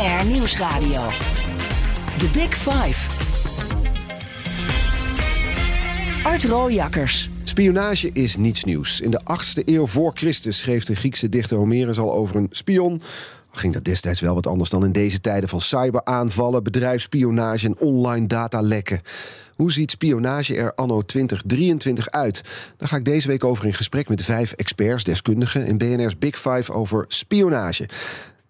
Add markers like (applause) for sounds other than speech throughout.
BNR Nieuwsradio. The Big Five. Art Rooijakkers. Spionage is niets nieuws. In de 8e eeuw voor Christus schreef de Griekse dichter Homerus al over een spion. Ging dat destijds wel wat anders dan in deze tijden van cyberaanvallen, bedrijfsspionage en online datalekken. Hoe ziet spionage er anno 2023 uit? Daar ga ik deze week over in gesprek met vijf experts, deskundigen in BNR's Big Five over spionage.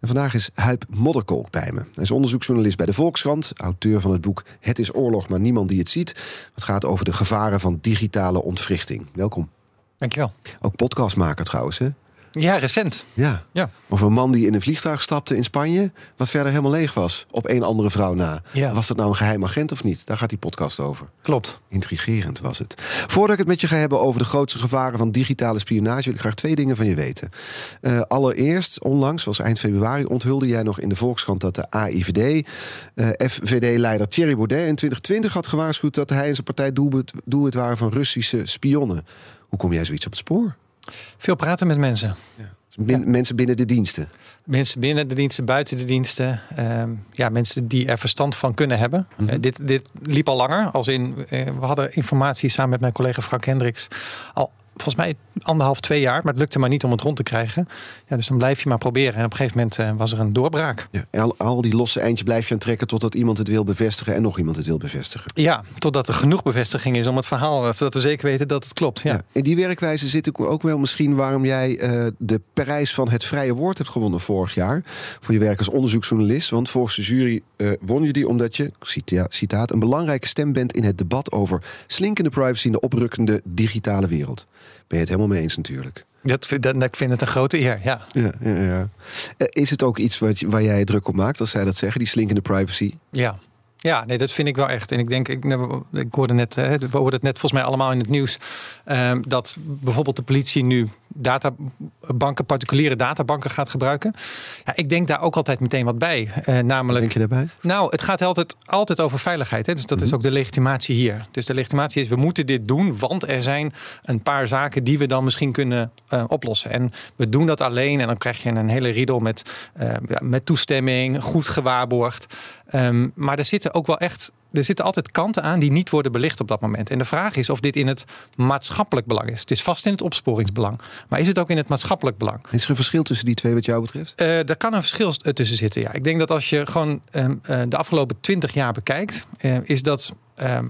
En vandaag is Huip Modderkolk bij me. Hij is onderzoeksjournalist bij de Volkskrant, auteur van het boek Het is oorlog, maar niemand die het ziet. Het gaat over de gevaren van digitale ontwrichting. Welkom. Dankjewel. Ook podcastmaker trouwens, hè? Ja, recent. Ja. Ja. Over een man die in een vliegtuig stapte in Spanje, wat verder helemaal leeg was, op één andere vrouw na. Ja. Was dat nou een geheim agent of niet? Daar gaat die podcast over. Klopt. Intrigerend was het. Voordat ik het met je ga hebben over de grootste gevaren van digitale spionage, wil ik graag twee dingen van je weten. Eh, allereerst, onlangs, was eind februari, onthulde jij nog in de Volkskrant dat de AIVD, eh, FVD-leider Thierry Baudet in 2020 had gewaarschuwd dat hij en zijn partij doelwit, doelwit waren van Russische spionnen. Hoe kom jij zoiets op het spoor? Veel praten met mensen. Bin- Mensen binnen de diensten. Mensen binnen de diensten, buiten de diensten. Ehm, ja, mensen die er verstand van kunnen hebben. Mhm. Eh, dit, dit liep al langer. Als in, eh, we hadden informatie samen met mijn collega Frank Hendricks. Al volgens mij anderhalf, twee jaar. Maar het lukte maar niet om het rond te krijgen. Ja, dus dan blijf je maar proberen. En op een gegeven moment eh, was er een doorbraak. Ja, al, al die losse eindjes blijf je aan trekken totdat iemand het wil bevestigen en nog iemand het wil bevestigen. Ja, totdat er genoeg bevestiging is om het verhaal. Zodat we zeker weten dat het klopt. Ja. Ja. In die werkwijze zit ik ook wel misschien waarom jij eh, de prijs van het vrije woord hebt gewonnen vorig jaar. Voor je werk als onderzoeksjournalist. Want volgens de jury eh, won je die omdat je, cita- citaat, een belangrijke stem bent in het debat over slinkende privacy in de oprukkende digitale wereld. Ben je het helemaal mee eens natuurlijk. Dat, vind- dat, ik vind het een grote eer. Ja. Ja, ja, ja. Eh, is het ook iets wat, waar jij druk op maakt als zij dat zeggen, die slinkende privacy? Ja. Ja, nee, dat vind ik wel echt. En ik denk, ik, nou, ik hoorde net, hè, we hoorden het net volgens mij allemaal in het nieuws, ehm, dat bijvoorbeeld de politie nu databanken, particuliere databanken gaat gebruiken. Ja, ik denk daar ook altijd meteen wat bij. Eh, namelijk, Denk je daarbij? nou, het gaat altijd, altijd over veiligheid. Hè? Dus dat is ook de legitimatie hier. Dus de legitimatie is, we moeten dit doen, want er zijn een paar zaken die we dan misschien kunnen eh, oplossen. En we doen dat alleen en dan krijg je een hele riedel met, eh, met toestemming, goed gewaarborgd. Ehm, maar er zitten ook wel echt, er zitten altijd kanten aan die niet worden belicht op dat moment. En de vraag is of dit in het maatschappelijk belang is. Het is vast in het opsporingsbelang. Maar is het ook in het maatschappelijk belang? Is er een verschil tussen die twee wat jou betreft? Eh daar kan een verschil eh, tussen zitten. Ja. Ik denk dat als je gewoon ehm, eh, de afgelopen twintig jaar bekijkt, is dat ehm,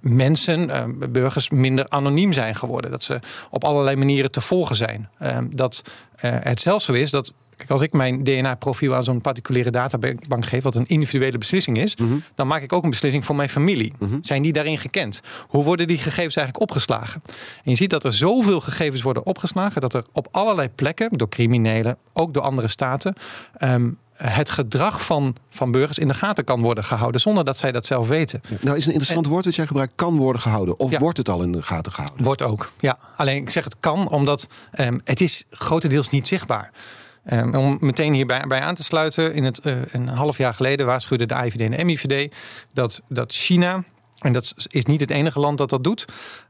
mensen, burgers, minder anoniem zijn geworden. Dat ze op allerlei manieren te volgen zijn. Dat het zelfs zo is dat. Kijk, als ik mijn DNA-profiel aan zo'n particuliere databank geef, wat een individuele beslissing is, dan maak ik ook een beslissing voor mijn familie. Zijn die daarin gekend? Hoe worden die gegevens eigenlijk opgeslagen? En je ziet dat er zoveel gegevens worden opgeslagen, dat er op allerlei plekken, door criminelen, ook door andere staten, ehm, het gedrag van, van burgers in de gaten kan worden gehouden, zonder dat zij dat zelf weten. Nou, is een interessant woord wat jij gebruikt, kan worden gehouden. Of Ja. wordt het al in de gaten gehouden? Wordt ook, ja. Alleen ik zeg het kan, omdat ehm, het is grotendeels niet zichtbaar. Ehm, om meteen hierbij bij aan te sluiten, in het, eh, een half jaar geleden waarschuwde de IVD en de MIVD dat, dat China, en dat is niet het enige land dat dat doet,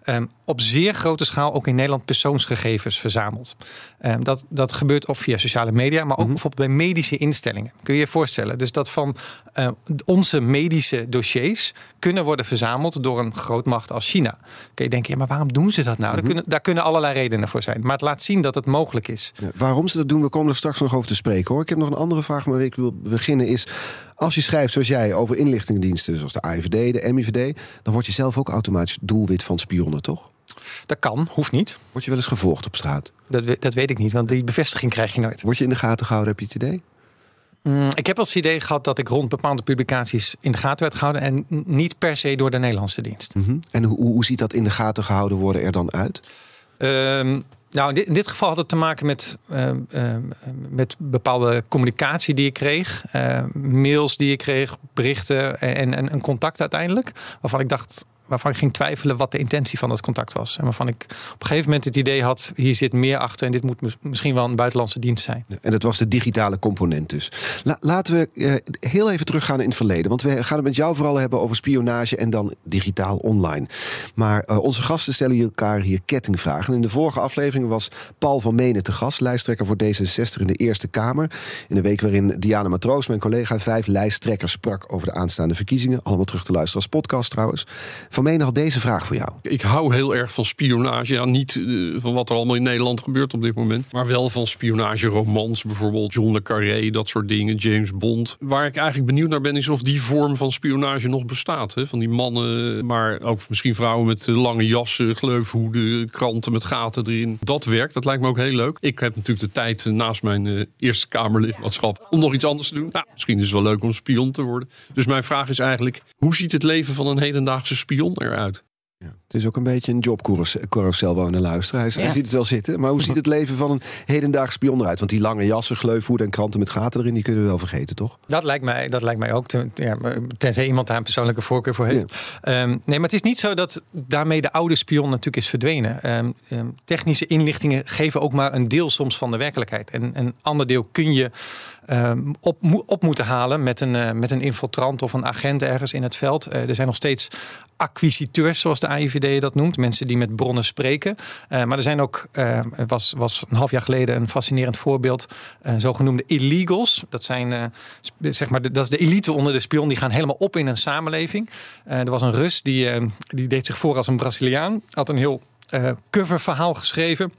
ehm, op zeer grote schaal ook in Nederland persoonsgegevens verzamelt. Ehm, dat, dat gebeurt of via sociale media, maar ook bijvoorbeeld bij medische instellingen. Kun je je voorstellen? Dus dat van eh, onze medische dossiers kunnen worden verzameld door een grootmacht als China. Kun je denken, ja, maar waarom doen ze dat nou? Daar, kunnen, daar kunnen allerlei redenen voor zijn. Maar het laat zien dat het mogelijk is. Ja, waarom ze dat doen, we komen er straks nog over te spreken hoor. Ik heb nog een andere vraag waarmee ik wil beginnen is... als je schrijft zoals jij over inlichtingendiensten zoals de AIVD, de MIVD... dan word je zelf ook automatisch doelwit van spionnen, toch? Dat kan, hoeft niet. Word je wel eens gevolgd op straat? Dat, dat weet ik niet, want die bevestiging krijg je nooit. Word je in de gaten gehouden, heb je het idee? Mm, ik heb wel het idee gehad dat ik rond bepaalde publicaties in de gaten werd gehouden. En niet per se door de Nederlandse dienst. Mhm. En hoe, hoe ziet dat in de gaten gehouden worden er dan uit? Ehm, nou, in dit, in dit geval had het te maken met, ehm, ehm, met bepaalde communicatie die ik kreeg. mails die ik kreeg, berichten en, en een contact uiteindelijk. Waarvan ik dacht, waarvan ik ging twijfelen wat de intentie van dat contact was. En waarvan ik op een gegeven moment het idee had, hier zit meer achter en dit moet misschien wel een buitenlandse dienst zijn. En dat was de digitale component dus. laten we eh, heel even teruggaan in het verleden. Want we gaan het met jou vooral hebben over spionage en dan digitaal online. Maar uh, onze gasten stellen elkaar hier kettingvragen. In de vorige aflevering was Paul van Menen te gast, lijsttrekker voor D66 in de Eerste Kamer. In de week waarin Diana Matroos, mijn collega, vijf lijsttrekkers sprak over de aanstaande verkiezingen. Allemaal terug te luisteren als podcast trouwens. Van Menen had deze vraag voor jou. Ik hou heel erg van spionage. Ja, niet uh, van wat er allemaal in Nederland gebeurt op dit moment. Maar wel van spionageromans, bijvoorbeeld John le Carré, dat soort dingen, James Bond. Waar ik eigenlijk benieuwd naar ben, is of die vorm van spionage nog bestaat. Hè? Van die mannen, maar ook misschien vrouwen met lange jassen, gleufhoeden, kranten met gaten erin. Dat werkt, dat lijkt me ook heel leuk. Ik heb natuurlijk de tijd naast mijn Eerste Kamerlidmaatschap om nog iets anders te doen. Nou, misschien is het wel leuk om spion te worden. Dus mijn vraag is eigenlijk, hoe ziet het leven van een hedendaagse spion eruit? Ja. Het is ook een beetje een jobcarousel wonen luisteren. Hij, ziet het wel zitten. Maar hoe ziet het leven van een hedendaagse spion eruit? Want die lange jassen, gleufhoeden en kranten met gaten erin... die kunnen we wel vergeten, toch? Dat lijkt mij, dat lijkt mij ook. Ten, ja, tenzij iemand daar een persoonlijke voorkeur voor heeft. Ehm, nee, maar het is niet zo dat daarmee de oude spion natuurlijk is verdwenen. Ehm, ehm, technische inlichtingen geven ook maar een deel soms van de werkelijkheid. En een ander deel kun je op, op moeten halen met een, uh, met een infiltrant of een agent ergens in het veld. Uh, er zijn nog steeds acquisiteurs, zoals de AIVD dat noemt. Mensen die met bronnen spreken. Uh, maar er zijn ook, uh, was, was een half jaar geleden een fascinerend voorbeeld. Zogenoemde illegals. Dat zijn, zeg maar, de, dat is de elite onder de spion. Die gaan helemaal op in een samenleving. er was een Rus die, die deed zich voor als een Braziliaan. Had een heel coververhaal geschreven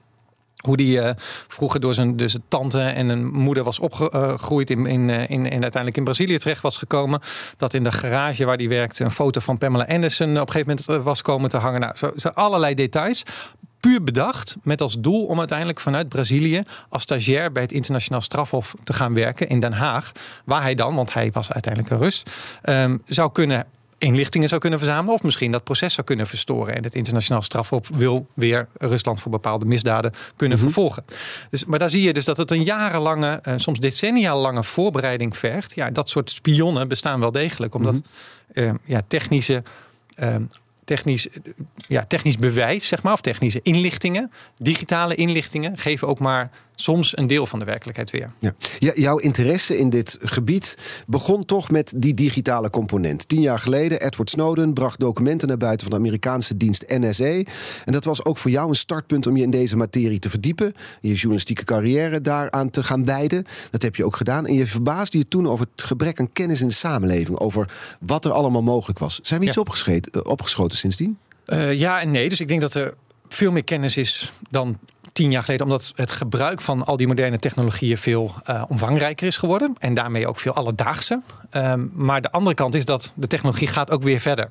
hoe die uh, vroeger door zijn, dus tante en een moeder was opgegroeid in, in, in, in, uiteindelijk in Brazilië terecht was gekomen. Dat in de garage waar die werkte een foto van Pamela Anderson op een gegeven moment eh, was komen te hangen. Nou, zo, allerlei details puur bedacht met als doel om uiteindelijk vanuit Brazilië als stagiair bij het internationaal strafhof te gaan werken in Den Haag. Waar hij dan, want hij was uiteindelijk een Rus, um, zou kunnen inlichtingen zou kunnen verzamelen. Of misschien dat proces zou kunnen verstoren. En het internationaal strafhof wil weer Rusland voor bepaalde misdaden kunnen mhm. vervolgen. Dus, maar daar zie je dus dat het een jarenlange, uh, soms decennia lange voorbereiding vergt. Ja, dat soort spionnen bestaan wel degelijk. Omdat mm ja, technische uh, technisch, ja, technisch bewijs, zeg maar, of technische inlichtingen, digitale inlichtingen, geven ook maar soms een deel van de werkelijkheid weer. Ja. jouw interesse in dit gebied begon toch met die digitale component. Tien jaar geleden, Edward Snowden bracht documenten naar buiten van de Amerikaanse dienst NSA. En dat was ook voor jou een startpunt om je in deze materie te verdiepen. Je journalistieke carrière daaraan te gaan wijden. Dat heb je ook gedaan. En je verbaasde je toen over het gebrek aan kennis in de samenleving. Over wat er allemaal mogelijk was. Zijn we iets opgeschoten sindsdien? Uh, ja en nee. Dus ik denk dat er veel meer kennis is dan tien jaar geleden, omdat het gebruik van al die moderne technologieën veel uh, omvangrijker is geworden. En daarmee ook veel alledaagse. Um, maar de andere kant is dat de technologie gaat ook weer verder.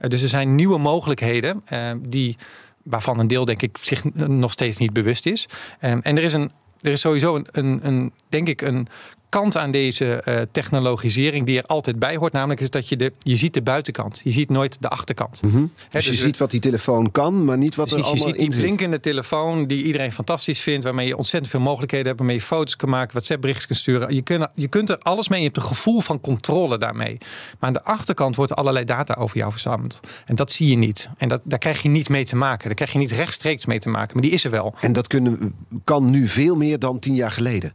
Uh, dus er zijn nieuwe mogelijkheden uh, die, waarvan een deel denk ik zich nog steeds niet bewust is. Um, en er is een er is sowieso een, een, een, denk ik, een kant aan deze uh, technologisering die er altijd bij hoort. Namelijk is dat je de, je ziet de buitenkant. Je ziet nooit de achterkant. Mm -hmm. dus, je dus ziet wat die telefoon kan, maar niet wat er allemaal in zit. Je ziet die blinkende telefoon die iedereen fantastisch vindt. Waarmee je ontzettend veel mogelijkheden hebt. Waarmee je foto's kan maken, WhatsApp berichtjes kan sturen. Je, kunt, je kunt er alles mee. Je hebt een gevoel van controle daarmee. Maar aan de achterkant wordt allerlei data over jou verzameld. En dat zie je niet. En dat, daar krijg je niet mee te maken. Daar krijg je niet rechtstreeks mee te maken. Maar die is er wel. En dat kunnen, kan nu veel meer dan tien jaar geleden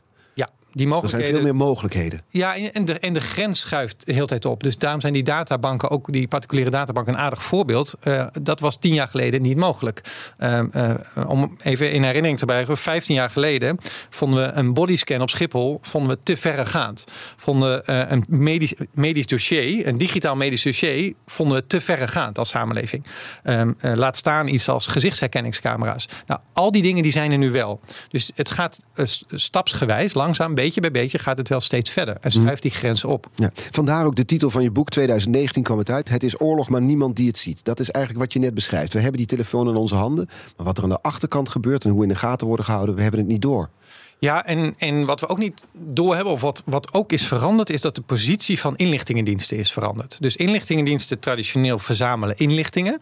die mogelijkheden. Er zijn veel meer mogelijkheden. Ja, en de, en de grens schuift de hele tijd op. Dus daarom zijn die databanken, ook die particuliere databanken, een aardig voorbeeld. Uh, dat was tien jaar geleden niet mogelijk. Uh, uh, om even in herinnering te brengen, 15 jaar geleden vonden we een bodyscan op Schiphol vonden we te verregaand. Vonden we een medisch, medisch dossier, een digitaal medisch dossier, vonden we te verregaand als samenleving. Um, laat staan iets als gezichtsherkenningscamera's. Nou, al die dingen die zijn er nu wel. Dus het gaat stapsgewijs, langzaam beetje bij beetje gaat het wel steeds verder. En schuift die grenzen op. Ja. Vandaar ook de titel van je boek, 2019 kwam het uit. Het is oorlog, maar niemand die het ziet. Dat is eigenlijk wat je net beschrijft. We hebben die telefoon in onze handen. Maar wat er aan de achterkant gebeurt en hoe in de gaten worden gehouden, we hebben het niet door. Ja, en, en wat we ook niet door hebben, of wat, wat ook is veranderd, is dat de positie van inlichtingendiensten is veranderd. Dus inlichtingendiensten traditioneel verzamelen inlichtingen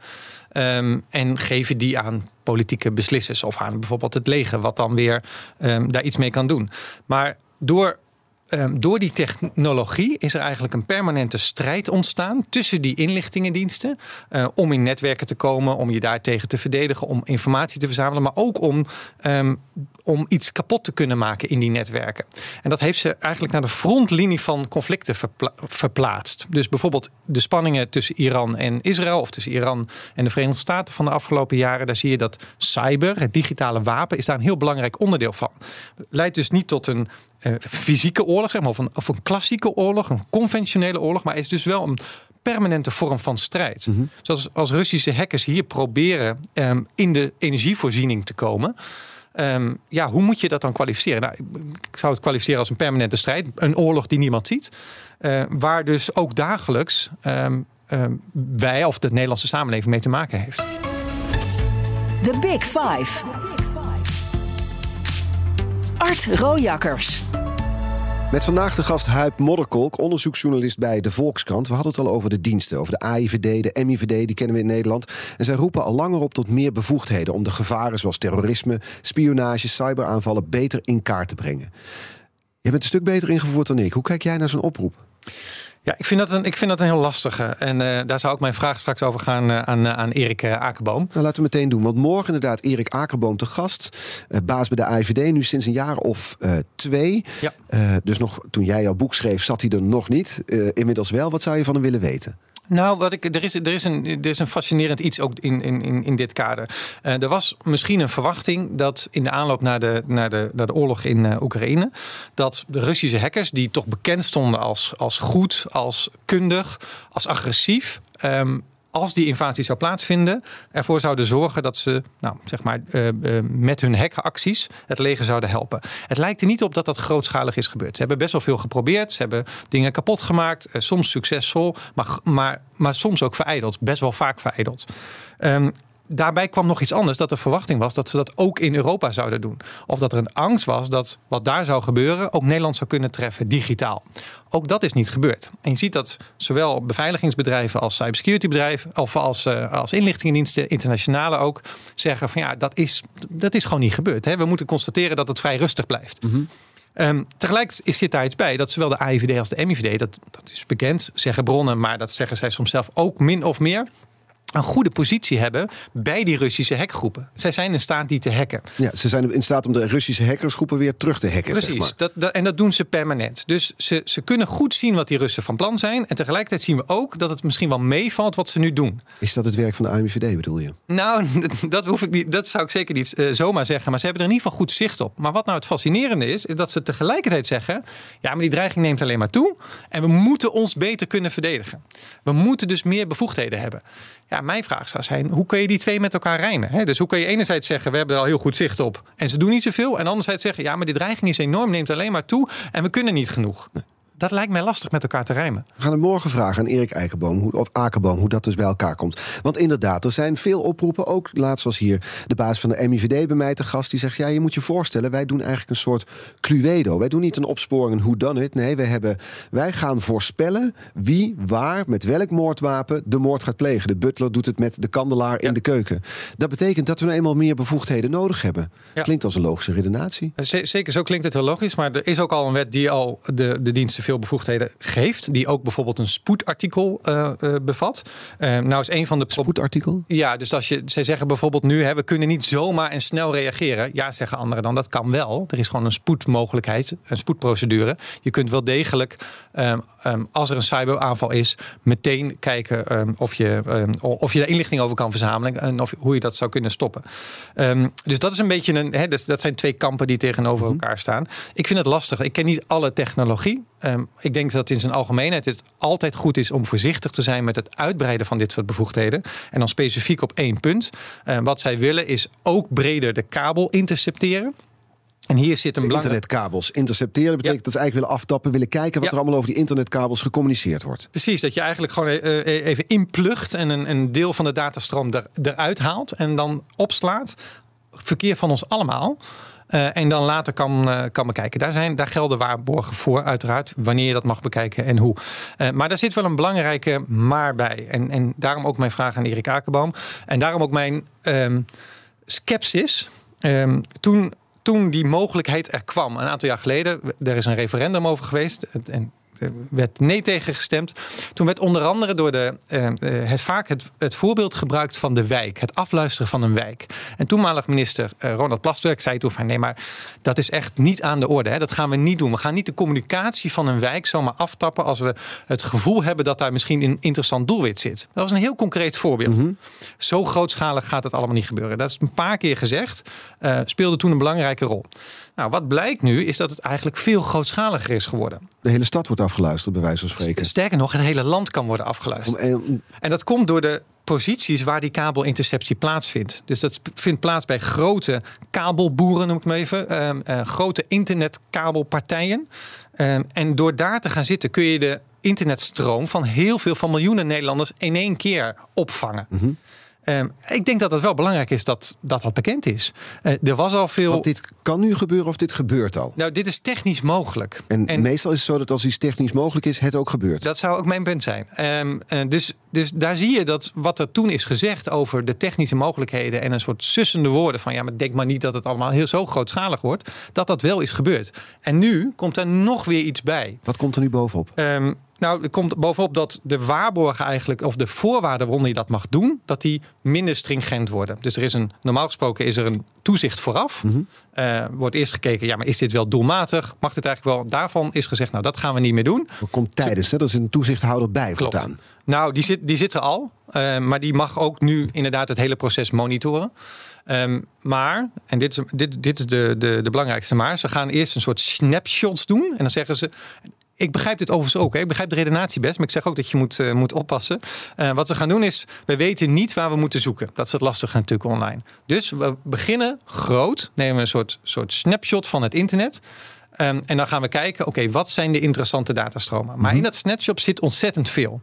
um, en geven die aan politieke beslissers of aan bijvoorbeeld het leger, wat dan weer um, daar iets mee kan doen. Maar door ehm, door die technologie is er eigenlijk een permanente strijd ontstaan tussen die inlichtingendiensten. eh, om in netwerken te komen, om je daartegen te verdedigen, om informatie te verzamelen, maar ook om, ehm, om iets kapot te kunnen maken in die netwerken. En dat heeft ze eigenlijk naar de frontlinie van conflicten verpla- verplaatst. Dus bijvoorbeeld de spanningen tussen Iran en Israël, of tussen Iran en de Verenigde Staten van de afgelopen jaren. Daar zie je dat cyber, het digitale wapen, is daar een heel belangrijk onderdeel van. Leidt dus niet tot een eh, fysieke oorlog, zeg maar, of een, of een klassieke oorlog, een conventionele oorlog, maar is dus wel een permanente vorm van strijd. Zoals als Russische hackers hier proberen ehm, in de energievoorziening te komen. Ehm, ja, hoe moet je dat dan kwalificeren? Nou, ik zou het kwalificeren als een permanente strijd, een oorlog die niemand ziet, eh, waar dus ook dagelijks ehm, ehm, wij of de Nederlandse samenleving mee te maken heeft. The Big Five. Art Rojakkers. Met vandaag de gast Huip Modderkolk, onderzoeksjournalist bij de Volkskrant. We hadden het al over de diensten, over de AIVD, de MIVD, die kennen we in Nederland. En zij roepen al langer op tot meer bevoegdheden om de gevaren zoals terrorisme, spionage, cyberaanvallen beter in kaart te brengen. Je bent een stuk beter ingevoerd dan ik. Hoe kijk jij naar zo'n oproep? Ja, ik vind dat een, ik vind dat een heel lastige. En eh, daar zou ook mijn vraag straks over gaan eh, aan, eh, aan Erik Akerboom. Nou, laten we meteen doen. Want morgen inderdaad Erik Akerboom te gast. baas bij de AIVD, nu sinds een jaar of twee. Ja. Dus nog toen jij jouw boek schreef, zat hij er nog niet. Inmiddels wel. Wat zou je van hem willen weten? Nou, wat ik, er, is, er, is een, er is een fascinerend iets ook in, in, in, dit kader. Eh, er was misschien een verwachting dat in de aanloop naar de, naar de, naar de oorlog in eh, Oekraïne, dat de Russische hackers, die toch bekend stonden als, als goed, als kundig, als agressief. ehm, als die invasie zou plaatsvinden, ervoor zouden zorgen dat ze, nou, zeg maar, eh, eh, met hun hackeracties het leger zouden helpen. Het lijkt er niet op dat dat grootschalig is gebeurd. Ze hebben best wel veel geprobeerd. Ze hebben dingen kapot gemaakt. eh, soms succesvol, maar, maar, maar soms ook verijdeld. Best wel vaak verijdeld. Ehm, Daarbij kwam nog iets anders, dat de verwachting was dat ze dat ook in Europa zouden doen. Of dat er een angst was dat wat daar zou gebeuren ook Nederland zou kunnen treffen, digitaal. Ook dat is niet gebeurd. En je ziet dat zowel beveiligingsbedrijven als cybersecurity-bedrijven, of als, eh, als inlichtingendiensten, internationale ook, zeggen van ja, dat is, dat is gewoon niet gebeurd. Hè. We moeten constateren dat het vrij rustig blijft. Ehm, tegelijk is- zit daar iets bij dat zowel de AIVD als de MIVD, dat, dat is bekend, zeggen bronnen, maar dat zeggen zij soms zelf ook min of meer. Een goede positie hebben bij die Russische hackgroepen. Zij zijn in staat die te hacken. Ja, ze zijn in staat om de Russische hackersgroepen weer terug te hacken. Precies, zeg maar. dat, dat, en dat doen ze permanent. Dus ze, ze kunnen goed zien wat die Russen van plan zijn. En tegelijkertijd zien we ook dat het misschien wel meevalt wat ze nu doen. Is dat het werk van de AIVD bedoel je? Nou, (laughs) dat, hoef ik niet, dat zou ik zeker niet eh, zomaar zeggen. Maar ze hebben er in ieder geval goed zicht op. Maar wat nou het fascinerende is, is dat ze tegelijkertijd zeggen: ja, maar die dreiging neemt alleen maar toe. En we moeten ons beter kunnen verdedigen. We moeten dus meer bevoegdheden hebben. Ja, mijn vraag zou zijn: hoe kun je die twee met elkaar rijmen? Dus hoe kun je enerzijds zeggen: we hebben er al heel goed zicht op en ze doen niet zoveel. En anderzijds zeggen: ja, maar die dreiging is enorm, neemt alleen maar toe en we kunnen niet genoeg. Dat lijkt mij lastig met elkaar te rijmen. We gaan het morgen vragen aan Erik Eikenboom, hoe, of Akerboom hoe dat dus bij elkaar komt. Want inderdaad, er zijn veel oproepen. Ook laatst was hier de baas van de MIVD bij mij te gast. Die zegt, ja, je moet je voorstellen, wij doen eigenlijk een soort Cluedo. Wij doen niet een opsporing, hoe dan het. Nee, wij, hebben, wij gaan voorspellen wie, waar, met welk moordwapen de moord gaat plegen. De butler doet het met de kandelaar in de keuken. Dat betekent dat we nou eenmaal meer bevoegdheden nodig hebben. Ja. Klinkt als een logische redenatie. Zeker, zo klinkt het heel logisch. Maar er is ook al een wet die al de, de diensten veel bevoegdheden geeft. Die ook bijvoorbeeld een spoedartikel eh, eh, bevat. Eh, nou is een van de Spoedartikel? Ja, dus als je, zij zeggen bijvoorbeeld nu, hè, we kunnen niet zomaar en snel reageren. Ja, zeggen anderen dan, dat kan wel. Er is gewoon een spoedmogelijkheid, een spoedprocedure. Je kunt wel degelijk, ehm, ehm, als er een cyberaanval is, meteen kijken ehm, of, je, of je daar inlichting over kan verzamelen en of, hoe je dat zou kunnen stoppen. Dus dat is een beetje een, hè, dus dat zijn twee kampen die tegenover elkaar staan. Ik vind het lastig. Ik ken niet alle technologie. Ehm, ik denk dat in zijn algemeenheid het altijd goed is om voorzichtig te zijn met het uitbreiden van dit soort bevoegdheden. En dan specifiek op één punt. Ehm, wat zij willen is ook breder de kabel intercepteren. En hier zit een belangrijk. internetkabels intercepteren betekent dat ze eigenlijk willen aftappen, willen kijken wat Ja. er allemaal over die internetkabels gecommuniceerd wordt. Precies, dat je eigenlijk gewoon eh, eh, even inplucht en een, een deel van de datastroom er, eruit haalt en dan opslaat. Verkeer van ons allemaal. Eh, en dan later kan, eh, kan bekijken. Daar, zijn, daar gelden waarborgen voor, uiteraard. Wanneer je dat mag bekijken en hoe. Eh, maar daar zit wel een belangrijke maar bij. En, en daarom ook mijn vraag aan Erik Akerboom. En daarom ook mijn ehm, scepsis. Ehm, toen toen die mogelijkheid er kwam, een aantal jaar geleden, er is een referendum over geweest. En werd nee tegen gestemd. Toen werd onder andere door de, uh, het, vaak het, het, voorbeeld gebruikt van de wijk. Het afluisteren van een wijk. En toenmalig minister uh, Ronald Plasterk zei toen van... nee, maar dat is echt niet aan de orde. Hè. Dat gaan we niet doen. We gaan niet de communicatie van een wijk zomaar aftappen... als we het gevoel hebben dat daar misschien een interessant doelwit zit. Dat was een heel concreet voorbeeld. Mm -hmm. Zo grootschalig gaat het allemaal niet gebeuren. Dat is een paar keer gezegd. Uh, speelde toen een belangrijke rol. Nou, wat blijkt nu is dat het eigenlijk veel grootschaliger is geworden. De hele stad wordt afgeluisterd, bij wijze van spreken. Sterker nog, het hele land kan worden afgeluisterd. En, en dat komt door de posities waar die kabelinterceptie plaatsvindt. Dus dat vindt plaats bij grote kabelboeren, noem ik hem even. Um, uh, grote internetkabelpartijen. Um, en door daar te gaan zitten kun je de internetstroom van heel veel van miljoenen Nederlanders in één keer opvangen. Mm -hmm. Um, ik denk dat het wel belangrijk is dat dat, dat bekend is. Uh, er was al veel. Want dit kan nu gebeuren of dit gebeurt al? Nou, dit is technisch mogelijk. En, en meestal is het zo dat als iets technisch mogelijk is, het ook gebeurt. Dat zou ook mijn punt zijn. Um, uh, dus, dus daar zie je dat wat er toen is gezegd over de technische mogelijkheden en een soort sussende woorden van ja, maar denk maar niet dat het allemaal heel zo grootschalig wordt, dat dat wel is gebeurd. En nu komt er nog weer iets bij. Wat komt er nu bovenop? Um, nou, er komt bovenop dat de waarborgen eigenlijk, of de voorwaarden waarom je dat mag doen, dat die minder stringent worden. Dus er is een, normaal gesproken is er een toezicht vooraf. Mm -hmm. uh, wordt eerst gekeken, ja, maar is dit wel doelmatig? Mag dit eigenlijk wel? Daarvan is gezegd, nou, dat gaan we niet meer doen. Dat komt tijdens, hè? Dat is een toezichthouder bij Klopt. Nou, die zit, die zit er al. Uh, maar die mag ook nu inderdaad het hele proces monitoren. Um, maar, en dit is, dit, dit is de, de, de belangrijkste maar, ze gaan eerst een soort snapshots doen. En dan zeggen ze, ik begrijp dit overigens ook. Hè. Ik begrijp de redenatie best. Maar ik zeg ook dat je moet, uh, moet oppassen. Uh, wat ze gaan doen is, we weten niet waar we moeten zoeken. Dat is het lastige natuurlijk online. Dus we beginnen groot. Nemen we een soort, soort snapshot van het internet. Um, en dan gaan we kijken, oké, okay, wat zijn de interessante datastromen? Maar mm-hmm. in dat snapshot zit ontzettend veel.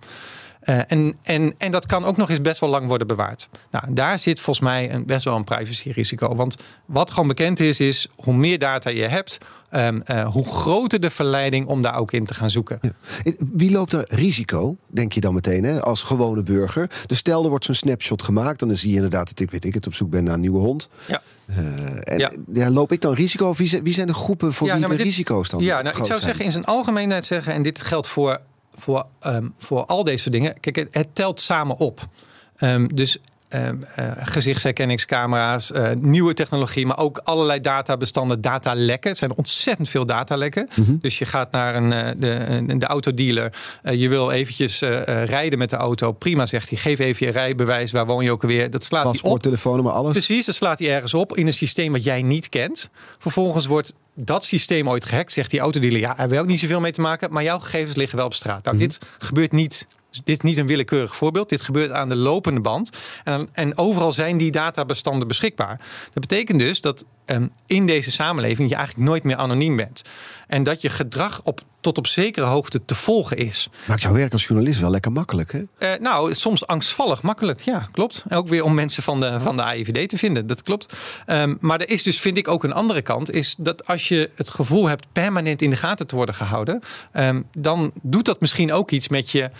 Uh, en, en, en dat kan ook nog eens best wel lang worden bewaard. Nou, daar zit volgens mij een, best wel een privacyrisico. Want wat gewoon bekend is, is hoe meer data je hebt, um, uh, hoe groter de verleiding om daar ook in te gaan zoeken. Ja. Wie loopt er risico, denk je dan meteen, hè, als gewone burger? Dus stel, er wordt zo'n snapshot gemaakt, dan zie je inderdaad dat ik, weet ik het, op zoek ben naar een nieuwe hond. Ja. Uh, en ja. Ja, loop ik dan risico? Of wie zijn, wie zijn de groepen voor ja, wie nou, de dit, risico's dan? Ja, nou, ik zou zijn? zeggen in zijn algemeenheid zeggen, en dit geldt voor voor, um, voor al deze dingen. Kijk, het, het telt samen op. Um, dus gezichtsherkenningscamera's, uh, nieuwe technologie, maar ook allerlei databestanden, datalekken. Het zijn ontzettend veel datalekken. Mhm. Dus je gaat naar een, uh, de, de autodealer. je wil eventjes rijden met de auto. Prima, zegt hij. Geef even je rijbewijs. Waar woon je ook alweer? Dat slaat hij op. telefoonnummer, alles. Precies, dat slaat hij ergens op in een systeem wat jij niet kent. Vervolgens wordt dat systeem ooit gehackt, zegt die autodealer. Ja, daar wil ook niet zoveel mee te maken, maar jouw gegevens liggen wel op straat. Nou, mm-hmm. dit gebeurt niet. Dit is niet een willekeurig voorbeeld. Dit gebeurt aan de lopende band. En, en overal zijn die databestanden beschikbaar. Dat betekent dus dat um, in deze samenleving je eigenlijk nooit meer anoniem bent. En dat je gedrag op, tot op zekere hoogte te volgen is. Maakt jouw werk als journalist wel lekker makkelijk, hè? Uh, nou, soms angstvallig makkelijk. Ja, klopt. En ook weer om mensen van de, van de AIVD te vinden. Dat klopt. Um, maar er is dus, vind ik, ook een andere kant. Is dat als je het gevoel hebt permanent in de gaten te worden gehouden. Um, dan doet dat misschien ook iets met je.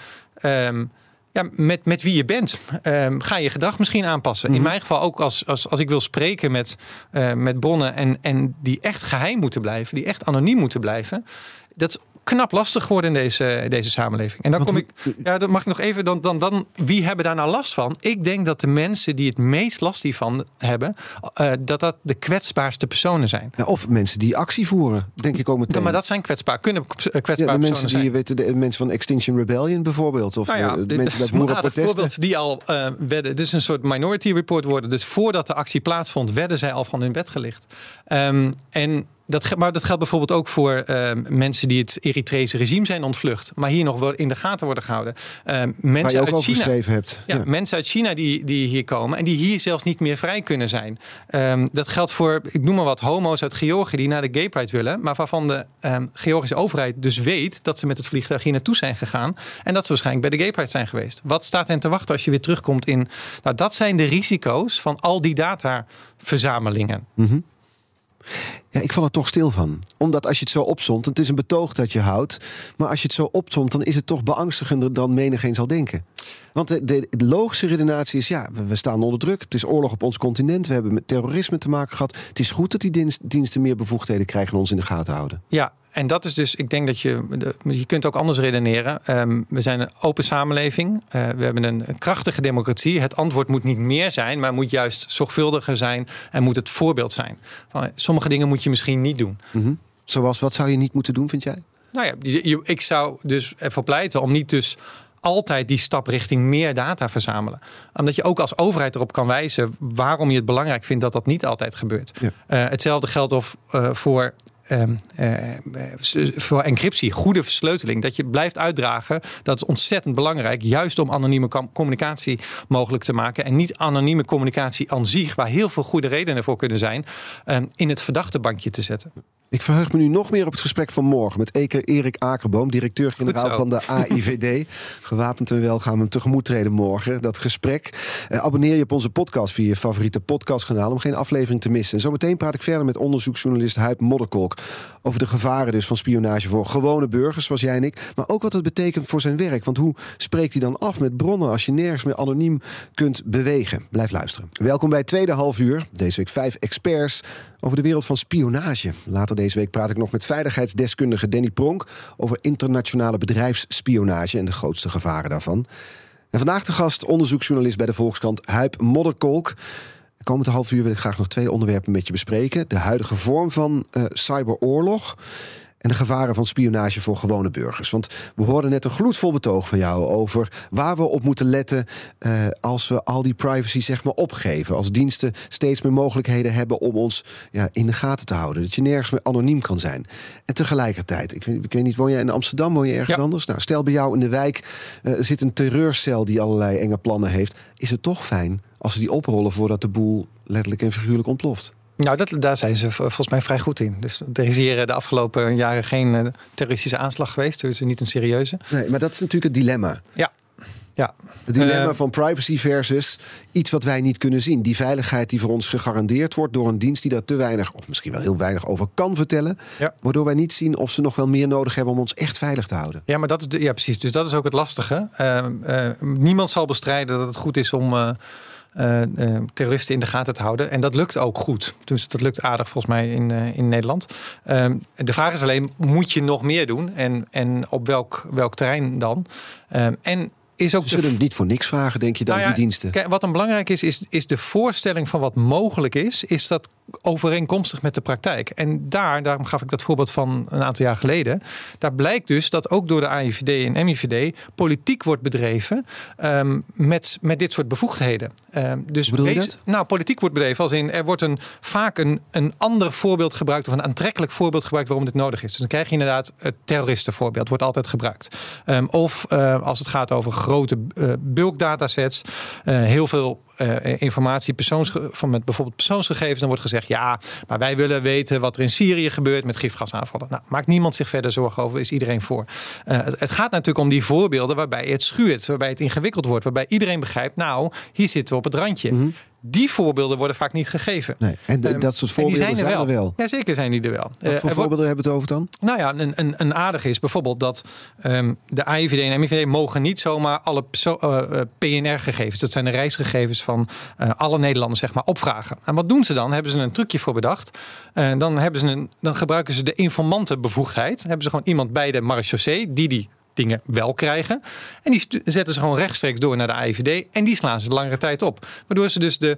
Um, ja, met, met wie je bent. Um, ga je gedrag misschien aanpassen. Mm-hmm. In mijn geval ook als, als, als ik wil spreken met, uh, met bronnen en, en die echt geheim moeten blijven, die echt anoniem moeten blijven. Dat is knap lastig geworden in deze, deze samenleving. En dan kom ik, ja, dan mag ik nog even, dan, dan, dan, wie hebben daar nou last van? Ik denk dat de mensen die het meest last hiervan hebben, uh, dat dat de kwetsbaarste personen zijn. Ja, of mensen die actie voeren, denk ik ook meteen. Ja, maar dat zijn kwetsbaar, kunnen kwetsbaar ja, de mensen die, zijn. weet, de mensen van Extinction Rebellion bijvoorbeeld, of nou ja, dit mensen (laughs) bij een boerenprotesten. voorbeeld die al uh, werden, dus een soort minority report worden. Dus voordat de actie plaatsvond, werden zij al van hun bed gelicht. Um, en dat, maar dat geldt bijvoorbeeld ook voor uh, mensen die het Eritrese regime zijn ontvlucht. Maar hier nog wel in de gaten worden gehouden. Uh, mensen uit China, hebt. Ja, Ja. mensen uit China die, die hier komen en die hier zelfs niet meer vrij kunnen zijn. Um, dat geldt voor, ik noem maar wat, homo's uit Georgië die naar de Gay Pride willen. Maar waarvan de um, Georgische overheid dus weet dat ze met het vliegtuig hier naartoe zijn gegaan. En dat ze waarschijnlijk bij de Gay Pride zijn geweest. Wat staat hen te wachten als je weer terugkomt in. Nou, dat zijn de risico's van al die dataverzamelingen. Mhm. Ja, ik val er toch stil van. Omdat als je het zo opzomt, het is een betoog dat je houdt. Maar als je het zo opzomt, dan is het toch beangstigender dan menigeen zal denken. Want de, logische redenatie is, ja, we, staan onder druk. Het is oorlog op ons continent. We hebben met terrorisme te maken gehad. Het is goed dat die dienst, diensten meer bevoegdheden krijgen en ons in de gaten houden. Ja, en dat is dus, ik denk dat je, je kunt ook anders redeneren. Ehm, we zijn een open samenleving. Eh, we hebben een, krachtige democratie. Het antwoord moet niet meer zijn, maar moet juist zorgvuldiger zijn en moet het voorbeeld zijn. Van, sommige dingen moet je misschien niet doen. Zoals, wat zou je niet moeten doen, vind jij? Nou ja, je- je- ik zou dus ervoor pleiten om niet dus altijd die stap richting meer data verzamelen. Omdat je ook als overheid erop kan wijzen waarom je het belangrijk vindt dat dat niet altijd gebeurt. Ja. Eh, hetzelfde geldt of, eh, voor. Ehm, eh, voor encryptie, goede versleuteling. Dat je blijft uitdragen. Dat is ontzettend belangrijk. Juist om anonieme com- communicatie mogelijk te maken. En niet anonieme communicatie aan zich, waar heel veel goede redenen voor kunnen zijn. ehm, in het verdachte bankje te zetten. Ik verheug me nu nog meer op het gesprek van morgen met Eke Erik Akerboom, directeur-generaal van de AIVD. (laughs) Gewapend en wel gaan we hem tegemoet treden morgen, dat gesprek. Eh, abonneer je op onze podcast via je favoriete podcastkanaal om geen aflevering te missen. En zometeen praat ik verder met onderzoeksjournalist Huip Modderkolk over de gevaren dus van spionage voor gewone burgers zoals jij en ik, maar ook wat het betekent voor zijn werk. Want hoe spreekt hij dan af met bronnen als je nergens meer anoniem kunt bewegen? Blijf luisteren. Welkom bij het tweede half uur. Deze week vijf experts over de wereld van spionage. Later deze week praat ik nog met veiligheidsdeskundige Danny Pronk over internationale bedrijfsspionage en de grootste gevaren daarvan. En vandaag de gast onderzoeksjournalist bij de Volkskrant Huip Modderkolk. De komende half uur wil ik graag nog twee onderwerpen met je bespreken. De huidige vorm van eh, cyberoorlog en de gevaren van spionage voor gewone burgers. Want we hoorden net een gloedvol betoog van jou over waar we op moeten letten eh, als we al die privacy zeg maar opgeven. Als diensten steeds meer mogelijkheden hebben om ons ja, in de gaten te houden. Dat je nergens meer anoniem kan zijn. En tegelijkertijd, ik weet, ik weet niet, woon jij in Amsterdam, woon je ergens Ja. anders? Nou, stel bij jou in de wijk eh, zit een terreurcel die allerlei enge plannen heeft. Is het toch fijn als ze die oprollen voordat de boel letterlijk en figuurlijk ontploft? Nou, dat, daar zijn ze volgens mij vrij goed in. Dus er is hier eh, de afgelopen jaren geen eh, terroristische aanslag geweest. Dus niet een serieuze. Nee, maar dat is natuurlijk het dilemma. Ja. Ja, Het dilemma Eh, van privacy versus iets wat wij niet kunnen zien. Die veiligheid die voor ons gegarandeerd wordt door een dienst die daar te weinig, of misschien wel heel weinig over kan vertellen. Ja. Waardoor wij niet zien of ze nog wel meer nodig hebben om ons echt veilig te houden. ja maar dat is de, ja, precies. Dus dat is ook het lastige. Niemand zal bestrijden dat het goed is om eh, terroristen in de gaten te houden. En dat lukt ook goed. Dus dat lukt aardig volgens mij in, eh, in Nederland. Ehm, de vraag is alleen, moet je nog meer doen? En, en op welk, welk terrein dan? Ehm, en is ook Ze zullen het niet voor niks vragen, denk je dan, Nou ja, die diensten? Kijk, wat dan belangrijk is, is, is de voorstelling van wat mogelijk is, is dat overeenkomstig met de praktijk. En daar, daarom gaf ik dat voorbeeld van een aantal jaar geleden. Daar blijkt dus dat ook door de AIVD en MIVD politiek wordt bedreven ehm, met, met dit soort bevoegdheden. Ehm, dus Hoe bedoel je dat? Nou, politiek wordt bedreven als in er wordt een, vaak een, een ander voorbeeld gebruikt of een aantrekkelijk voorbeeld gebruikt waarom dit nodig is. Dus dan krijg je inderdaad het terroristenvoorbeeld, wordt altijd gebruikt. Ehm, of als het gaat over grote eh bulk datasets, eh, heel veel eh, informatie persoonsge- van met bijvoorbeeld persoonsgegevens, dan wordt gezegd ja, maar wij willen weten wat er in Syrië gebeurt met gifgasaanvallen. Nou, maakt niemand zich verder zorgen over, is iedereen voor. Eh, het, het gaat natuurlijk om die voorbeelden waarbij het schuurt, waarbij het ingewikkeld wordt, waarbij iedereen begrijpt, nou, hier zitten we op het randje. Die voorbeelden worden vaak niet gegeven. Nee. En de- Ehm, dat soort voorbeelden zijn er wel. Ja, zeker zijn die er wel. Wat Eh, voor wordt- voorbeelden hebben we het over dan? nou ja, een, een, een aardige is bijvoorbeeld dat ehm, de AIVD en MIVD mogen niet zomaar alle perso- eh, eh, PNR-gegevens, dat zijn de reisgegevens van alle Nederlanders, zeg maar, opvragen. En wat doen ze dan? Hebben ze een trucje voor bedacht. Dan, hebben ze een, dan gebruiken ze de informantenbevoegdheid. Dan hebben ze gewoon iemand bij de marechaussee die die dingen wel krijgen. En die zetten ze gewoon rechtstreeks door naar de AIVD. En die slaan ze de langere tijd op. Waardoor ze dus de,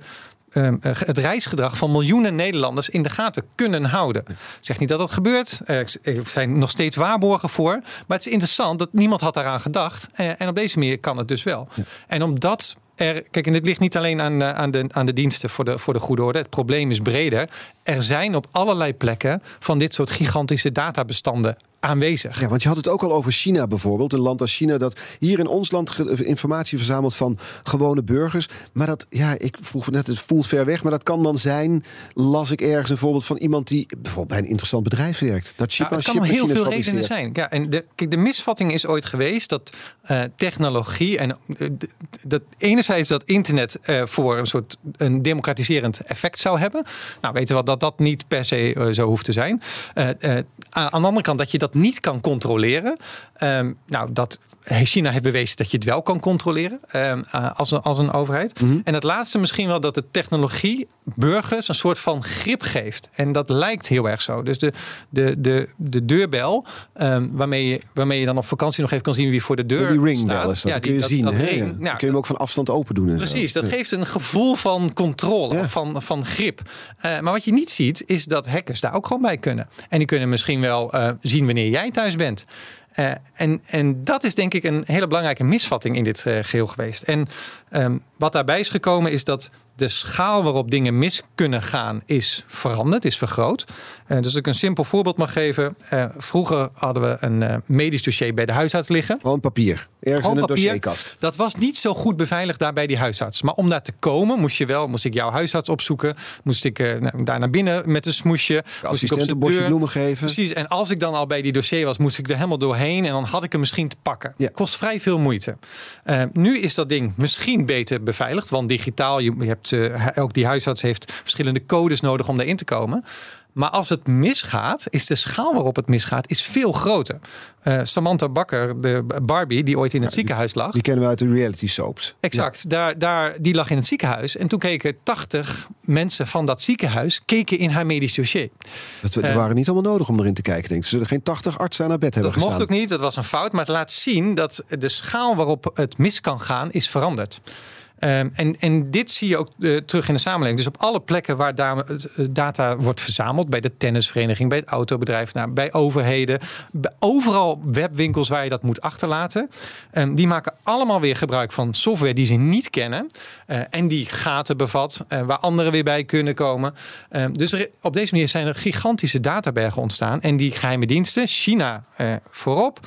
ehm, eh, het reisgedrag van miljoenen Nederlanders in de gaten kunnen houden. Ik zeg niet dat dat gebeurt. Eh, Er zijn nog steeds waarborgen voor. Maar het is interessant dat niemand had daaraan gedacht. Eh, En op deze manier kan het dus wel. En omdat er, kijk, en dit ligt niet alleen aan, eh, aan, de, aan de diensten voor de, voor de goede orde. Het probleem is breder. Er zijn op allerlei plekken van dit soort gigantische databestanden aanwezig. Ja, want je had het ook al over China bijvoorbeeld. Een land als China dat hier in ons land informatie verzamelt van gewone burgers. Maar dat, ja, ik vroeg me net, het voelt ver weg. Maar dat kan dan zijn, las ik ergens een voorbeeld van iemand die bijvoorbeeld bij een interessant bedrijf werkt. Dat chip Nou, aan het kan om chipmachines heel veel redenen zijn. Ja, en de, kijk, de misvatting is ooit geweest dat eh, technologie en eh, dat enerzijds dat internet eh, voor een soort een democratiserend effect zou hebben. Nou, weten we wat dat dat niet per se zo hoeft te zijn. Aan de andere kant dat je dat niet kan controleren. Ehm, nou, dat China heeft bewezen dat je het wel kan controleren ehm, als, een, als een overheid. Mhm. En het laatste misschien wel dat de technologie burgers een soort van grip geeft. En dat lijkt heel erg zo. Dus de, de, de, de deurbel, ehm, waarmee, je, waarmee je dan op vakantie nog even kan zien wie voor de deur die ringbel staat. is dat. Ja, kun je dat- zien. dat hè? ring- Ja. nou, kun je hem ook van afstand open doen. Zo. Precies, dat Ja. geeft een gevoel van controle, van, van grip. Eh, maar wat je niet ziet, is dat hackers daar ook gewoon bij kunnen. En die kunnen misschien wel eh, zien wanneer jij thuis bent. Eh, en, en dat is denk ik een hele belangrijke misvatting in dit eh, geheel geweest. En ehm, wat daarbij is gekomen is dat de schaal waarop dingen mis kunnen gaan is veranderd, is vergroot. Eh, dus als ik een simpel voorbeeld mag geven. Eh, vroeger hadden we een eh, medisch dossier bij de huisarts liggen. Gewoon papier. Ergens Gewoon in een dossierkast. Dat was niet zo goed beveiligd daar bij die huisarts. Maar om daar te komen, moest je wel, moest ik jouw huisarts opzoeken. Moest ik daar naar binnen met een smoesje. Moest ik op een bosje bloemen geven. Precies. En als ik dan al bij die dossier was, moest ik er helemaal doorheen. En dan had ik hem misschien te pakken. Ja. Kost vrij veel moeite. Nu is dat ding misschien beter beveiligd. Want digitaal, je, hebt, eh, ook die huisarts heeft verschillende codes nodig om daarin te komen. Maar als het misgaat, is de schaal waarop het misgaat, is veel groter. Eh, Samantha Bakker, de Barbie, die ooit in het ziekenhuis lag. Die kennen we uit de reality soaps. Exact. Daar, daar, die lag in het ziekenhuis. En toen keken 80 mensen van dat ziekenhuis keken in haar medisch dossier. Dat, dat Eh. waren niet allemaal nodig om erin te kijken. Denk ik. Ze zullen geen 80 artsen aan haar bed hebben Dat mocht gestaan. ook niet, dat was een fout. Maar het laat zien dat de schaal waarop het mis kan gaan, is veranderd. Ehm, en, en dit zie je ook eh, terug in de samenleving. Dus op alle plekken waar eh, data wordt verzameld, bij de tennisvereniging, bij het autobedrijf, nou, bij overheden, overal webwinkels waar je dat moet achterlaten, ehm, die maken allemaal weer gebruik van software die ze niet kennen eh, en die gaten bevat, waar anderen weer bij kunnen komen. Ehm, dus op deze manier zijn er gigantische databergen ontstaan en die geheime diensten, China voorop,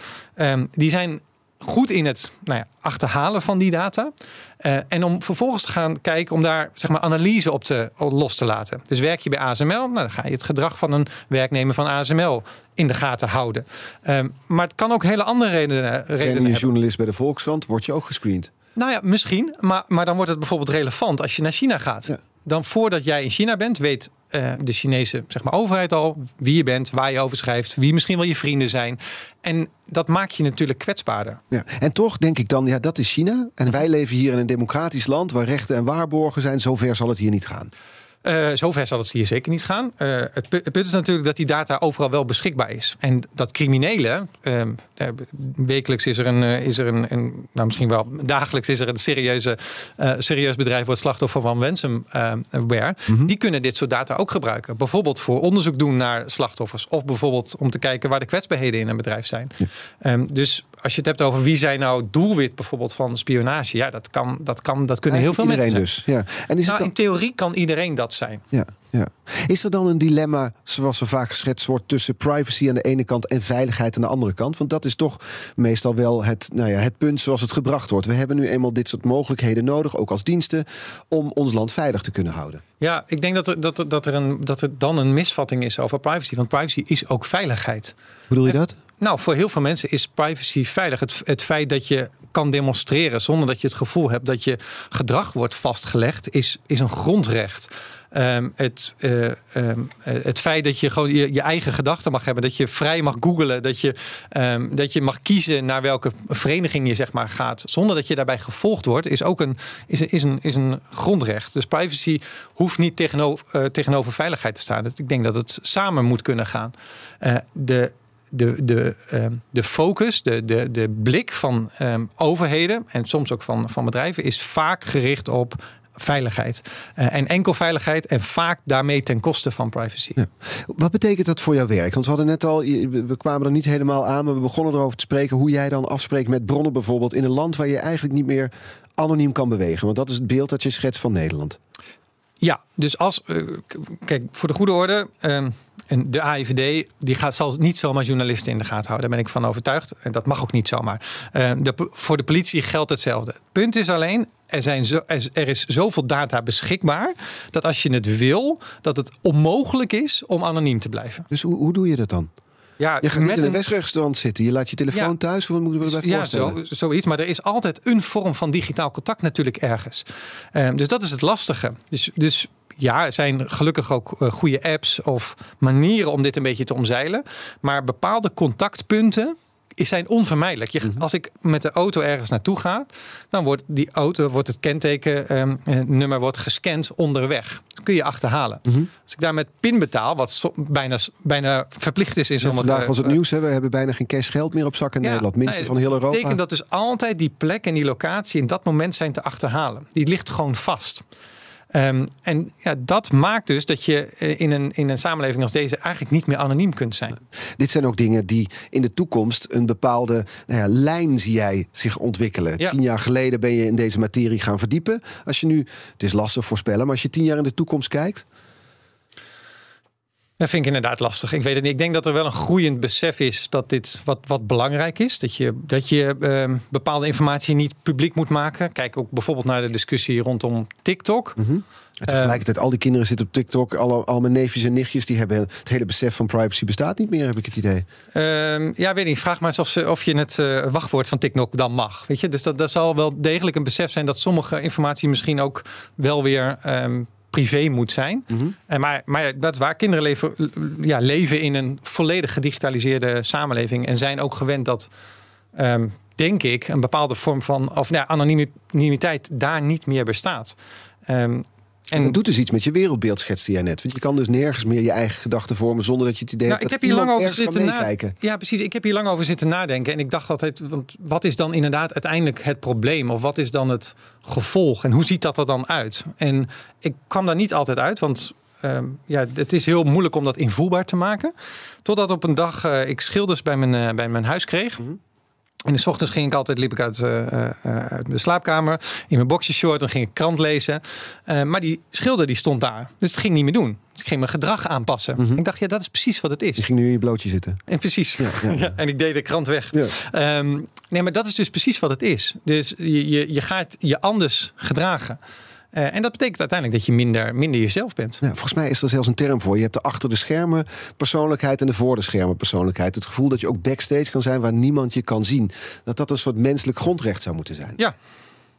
die zijn goed in het nou ja, achterhalen van die data. Eh, en om vervolgens te gaan kijken om daar zeg maar, analyse op te, los te laten. Dus werk je bij ASML, nou, dan ga je het gedrag van een werknemer van ASML in de gaten houden. Ehm, maar het kan ook hele andere redenen, redenen En je journalist bij de Volkskrant, word je ook gescreend. Nou ja, misschien. Maar, maar dan wordt het bijvoorbeeld relevant als je naar China gaat. Ja. Dan voordat jij in China bent, weet eh, de Chinese zeg maar, overheid al wie je bent, waar je over schrijft, wie misschien wel je vrienden zijn. En dat maakt je natuurlijk kwetsbaarder. Ja. En toch denk ik dan, ja, dat is China. En wij leven hier in een democratisch land waar rechten en waarborgen zijn. Zover zal het hier niet gaan. Eh, zover zal het hier zeker niet gaan. Eh, het, pu- het punt is natuurlijk dat die data overal wel beschikbaar is. En dat criminelen, ehm, eh, wekelijks is er een, eh, is er een, een, nou misschien wel dagelijks is er een serieuze, eh, serieus bedrijf wordt slachtoffer van ransomware. Die kunnen dit soort data ook gebruiken. Bijvoorbeeld voor onderzoek doen naar slachtoffers. Of bijvoorbeeld om te kijken waar de kwetsbaarheden in een bedrijf zijn. Ehm, dus als je het hebt over wie zijn nou doelwit bijvoorbeeld van spionage. Ja, dat, kan, dat, kan, dat kunnen heel veel mensen zijn. dus. Ja. En is het Nou, dan- in theorie kan iedereen dat zijn. Ja, ja. Is er dan een dilemma, zoals we vaak geschetst wordt, tussen privacy aan de ene kant en veiligheid aan de andere kant? Want dat is toch meestal wel het, nou ja, het punt zoals het gebracht wordt. We hebben nu eenmaal dit soort mogelijkheden nodig, ook als diensten, om ons land veilig te kunnen houden. Ja, ik denk dat er, dat, er, dat, er een, dat er dan een misvatting is over privacy. Want privacy is ook veiligheid. Bedoel je dat? Nou, voor heel veel mensen is privacy veilig. Het, het feit dat je kan demonstreren zonder dat je het gevoel hebt dat je gedrag wordt vastgelegd, is, is een grondrecht. Ehm, het, eh, ehm, eh, het feit dat je gewoon je, eigen gedachten mag hebben, dat je vrij mag googelen, dat je, ehm, dat je mag kiezen naar welke vereniging je zeg maar gaat, zonder dat je daarbij gevolgd wordt, is ook een, is, is een, is een grondrecht. Dus privacy hoeft niet tegenover, eh, tegenover veiligheid te staan. Ik denk dat het samen moet kunnen gaan. Eh, de, de, de, de focus, de, de, de blik van overheden en soms ook van, van bedrijven is vaak gericht op veiligheid. Eh, en enkel veiligheid en vaak daarmee ten koste van privacy. Ja. Wat betekent dat voor jouw werk? Want we hadden net al, we kwamen er niet helemaal aan, maar we begonnen erover te spreken hoe jij dan afspreekt met bronnen bijvoorbeeld in een land waar je eigenlijk niet meer anoniem kan bewegen. Want dat is het beeld dat je schetst van Nederland. Ja, dus als. eh, kijk, voor de goede orde. ehm, en de AIVD die gaat, zal niet zomaar journalisten in de gaten houden. Daar ben ik van overtuigd. En dat mag ook niet zomaar. Ehm, de, voor de politie geldt hetzelfde. Het punt is alleen. Er, zijn zo, er is- zoveel data beschikbaar. dat als je het wil. dat het onmogelijk is om anoniem te blijven. Dus hoe, hoe doe je dat dan? Ja, Je gaat niet in een zitten. Je laat je telefoon Ja. thuis. Hoe moeten we erbij ja, voorstellen? zo, zoiets. Maar er is altijd een vorm van digitaal contact natuurlijk ergens. Ehm, dus dat is het lastige. Dus, dus ja, er zijn gelukkig ook uh, goede apps of manieren om dit een beetje te omzeilen. Maar bepaalde contactpunten zijn onvermijdelijk. Je, mhm. Als ik met de auto ergens naartoe ga, dan wordt die auto, wordt het kentekennummer um, wordt gescand onderweg. Dat kun je achterhalen. Mhm. Als ik daar met PIN betaal, wat bijna, bijna verplicht is in sommige... vandaag was het nieuws, hè? we hebben bijna geen cash geld meer op zak in Nederland. Minstens van heel Europa. Dat betekent dat dus altijd die plek en die locatie in dat moment zijn te achterhalen. Die ligt gewoon vast. Um, en ja, dat maakt dus dat je eh, in een, in een samenleving als deze eigenlijk niet meer anoniem kunt zijn. Dit zijn ook dingen die in de toekomst een bepaalde nou ja, lijn zie jij zich ontwikkelen. Tien jaar geleden ben je in deze materie gaan verdiepen. Als je nu, het is lastig voorspellen, maar als je tien jaar in de toekomst kijkt. Dat vind ik inderdaad lastig. Ik weet het niet. Ik denk dat er wel een groeiend besef is dat dit wat, wat belangrijk is. Dat je, dat je uh, bepaalde informatie niet publiek moet maken. Kijk ook bijvoorbeeld naar de discussie rondom TikTok. Mm -hmm. tegelijkertijd, al die kinderen zitten op TikTok. Alle, al mijn neefjes en nichtjes die hebben het hele besef van privacy bestaat niet meer, heb ik het idee. Uh, ja, weet niet. Vraag maar eens of, ze, of je het uh, wachtwoord van TikTok dan mag. Weet je? Dus dat, dat zal wel degelijk een besef zijn dat sommige informatie misschien ook wel weer. Um, privé moet zijn. Mm -hmm. en maar, maar dat is waar. Kinderen leven, ja, leven in een volledig gedigitaliseerde samenleving. En zijn ook gewend dat, um, denk ik, een bepaalde vorm van of, nou, anonimiteit daar niet meer bestaat. Um, en dat doet dus iets met je wereldbeeld, schetste jij net. Want je kan dus nergens meer je eigen gedachten vormen zonder dat je het idee nou, hebt ik heb hier lang over zitten nadenken. Ja, precies. Ik heb hier lang over zitten nadenken. En ik dacht altijd, want wat is dan inderdaad uiteindelijk het probleem? Of wat is dan het gevolg? En hoe ziet dat er dan uit? En ik kwam daar niet altijd uit, want um, ja, het is heel moeilijk om dat invoelbaar te maken. Totdat op een dag uh, ik schilders bij mijn, uh, bij mijn huis kreeg. Mm -hmm. En de ochtends ging ik altijd, liep ik uit, uh, uit de slaapkamer in mijn boxershort en ging ik krant lezen. Uh, maar die schilder die stond daar. Dus het ging niet meer doen. Dus ik ging mijn gedrag aanpassen. Mm -hmm. Ik dacht, ja, dat is precies wat het is. Je ging nu in je blootje zitten. En precies. Ja, ja, ja. (laughs) en ik deed de krant weg. Um, nee, maar dat is dus precies wat het is. Dus je, je, je gaat je anders gedragen. Uh, en dat betekent uiteindelijk dat je minder, minder jezelf bent. Ja, volgens mij is er zelfs een term voor. Je hebt de achter de schermen persoonlijkheid en de voor de schermen persoonlijkheid. Het gevoel dat je ook backstage kan zijn waar niemand je kan zien. Dat dat een soort menselijk grondrecht zou moeten zijn. Ja.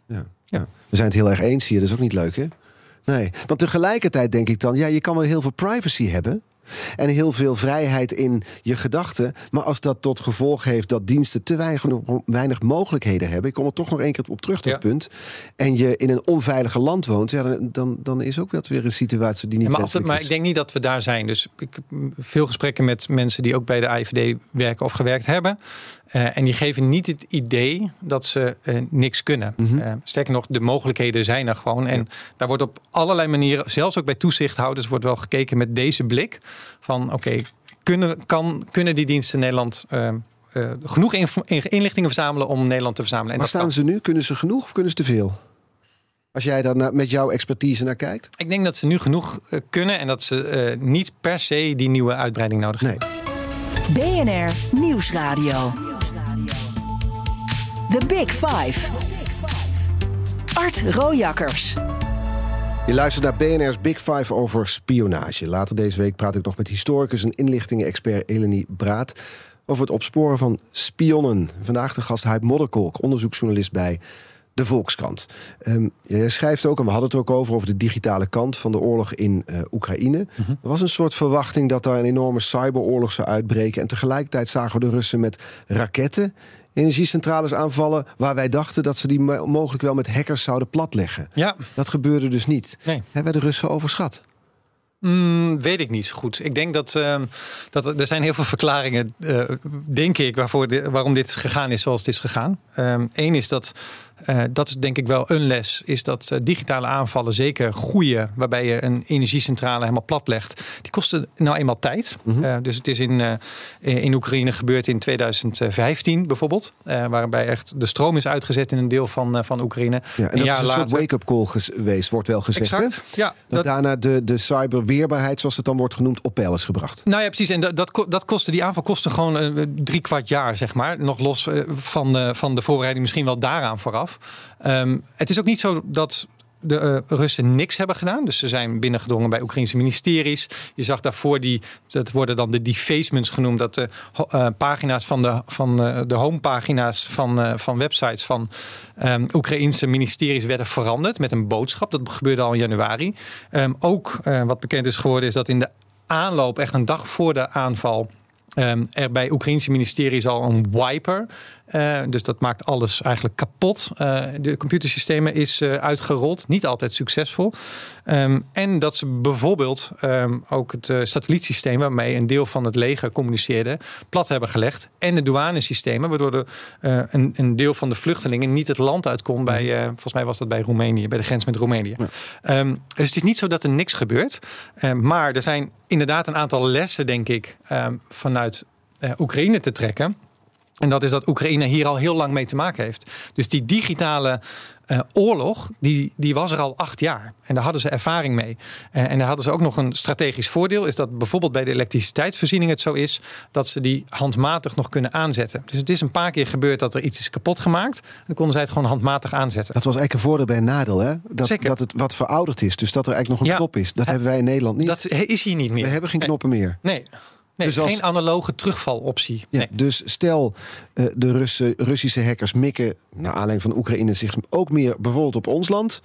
ja. ja. We zijn het heel erg eens hier, dat is ook niet leuk hè? Nee, want tegelijkertijd denk ik dan, ja, je kan wel heel veel privacy hebben. En heel veel vrijheid in je gedachten. Maar als dat tot gevolg heeft dat diensten te weinig, weinig mogelijkheden hebben. Ik kom er toch nog één keer op terug, dat ja. punt. En je in een onveilige land woont. Ja, dan, dan, dan is ook wel weer een situatie die niet ja, maar, als het, maar ik denk niet dat we daar zijn. Dus ik heb veel gesprekken met mensen die ook bij de IVD werken of gewerkt hebben. Uh, en die geven niet het idee dat ze uh, niks kunnen. Mm -hmm. uh, sterker nog, de mogelijkheden zijn er gewoon. En ja. daar wordt op allerlei manieren, zelfs ook bij toezichthouders, wordt wel gekeken met deze blik. Van oké, okay, kunnen, kan, kunnen die diensten in Nederland genoeg inlichtingen verzamelen om Nederland te verzamelen? En Waar staan ze nu? Kunnen ze genoeg of kunnen ze te veel? Als jij daar met jouw expertise naar kijkt? Ik denk dat ze nu genoeg kunnen en dat ze niet per se die nieuwe uitbreiding nodig nee. hebben. BNR Nieuwsradio. The Big Five. Art Rojakkers. Je luistert naar BNR's Big Five over spionage. Later deze week praat ik nog met historicus en inlichtingen-expert Eleni Braat over het opsporen van spionnen. Vandaag de gast Huib Modderkolk, onderzoeksjournalist bij de Volkskrant. Um, jij schrijft ook, en we hadden het ook over, over de digitale kant van de oorlog in uh, Oekraïne. Mm -hmm. Er was een soort verwachting dat daar een enorme cyberoorlog zou uitbreken. En tegelijkertijd zagen we de Russen met raketten energiecentrales aanvallen waar wij dachten dat ze die mogelijk wel met hackers zouden platleggen. Ja. Dat gebeurde dus niet. Nee. Hebben de Russen overschat? Mm, weet ik niet zo goed. Ik denk dat, uh, dat er zijn heel veel verklaringen, uh, denk ik, waarvoor de, waarom dit gegaan is zoals het is gegaan. Eén um, is dat uh, dat is denk ik wel een les. Is dat uh, digitale aanvallen, zeker goede, waarbij je een energiecentrale helemaal platlegt, die kosten nou eenmaal tijd. Mm -hmm. uh, dus het is in, in Oekraïne gebeurd in 2015 bijvoorbeeld. waarbij echt de stroom is uitgezet in een deel van, van Oekraïne. Ja, en een dat is een later... soort wake-up call geweest, wordt wel gezegd. Exact, ja, dat, dat, daarna de, de cyberweerbaarheid, zoals het dan wordt genoemd, op peil is gebracht. Nou ja, precies. En dat, dat, dat kostte, die aanval kostte gewoon drie kwart jaar, zeg maar. Nog los van, van de voorbereiding misschien wel daaraan vooraf. Um, het is ook niet zo dat de uh, Russen niks hebben gedaan. Dus ze zijn binnengedrongen bij Oekraïnse ministeries. Je zag daarvoor die, dat worden dan de defacements genoemd, dat de uh, pagina's van de, van, uh, de homepagina's van, van websites van um, Oekraïnse ministeries werden veranderd met een boodschap. Dat gebeurde al in januari. Um, ook wat bekend is geworden, is dat in de aanloop, echt een dag voor de aanval. Er bij Oekraïnse ministeries al een wiper uh, dus dat maakt alles eigenlijk kapot. Uh, de computersystemen is uh, uitgerold, niet altijd succesvol. Um, en dat ze bijvoorbeeld um, ook het satellietsysteem waarmee een deel van het leger communiceerde, plat hebben gelegd. En de douanesystemen, waardoor de, een, een, deel van de vluchtelingen niet het land uit kon bij, volgens mij was dat bij Roemenië, bij de grens met Roemenië. Ja. Um, dus het is niet zo dat er niks gebeurt. maar er zijn inderdaad een aantal lessen, denk ik, vanuit Oekraïne te trekken. En dat is dat Oekraïne hier al heel lang mee te maken heeft. Dus die digitale uh, oorlog, die, die was er al acht jaar. En daar hadden ze ervaring mee. Uh, en daar hadden ze ook nog een strategisch voordeel. Is dat bijvoorbeeld bij de elektriciteitsvoorziening het zo is... dat ze die handmatig nog kunnen aanzetten. Dus het is een paar keer gebeurd dat er iets is kapot gemaakt. En dan konden zij het gewoon handmatig aanzetten. Dat was eigenlijk een voordeel bij een nadeel, hè? Dat, Zeker. dat het wat verouderd is. Dus dat er eigenlijk nog een Ja. knop is. Dat hebben wij in Nederland niet. Dat is hier niet meer. We hebben geen knoppen meer. Nee. Nee, Dus als- geen analoge terugvaloptie. Ja, Nee. Dus stel eh, de Russen, Russische hackers mikken, naar aanleiding van Oekraïne, zich ook meer bijvoorbeeld op ons land.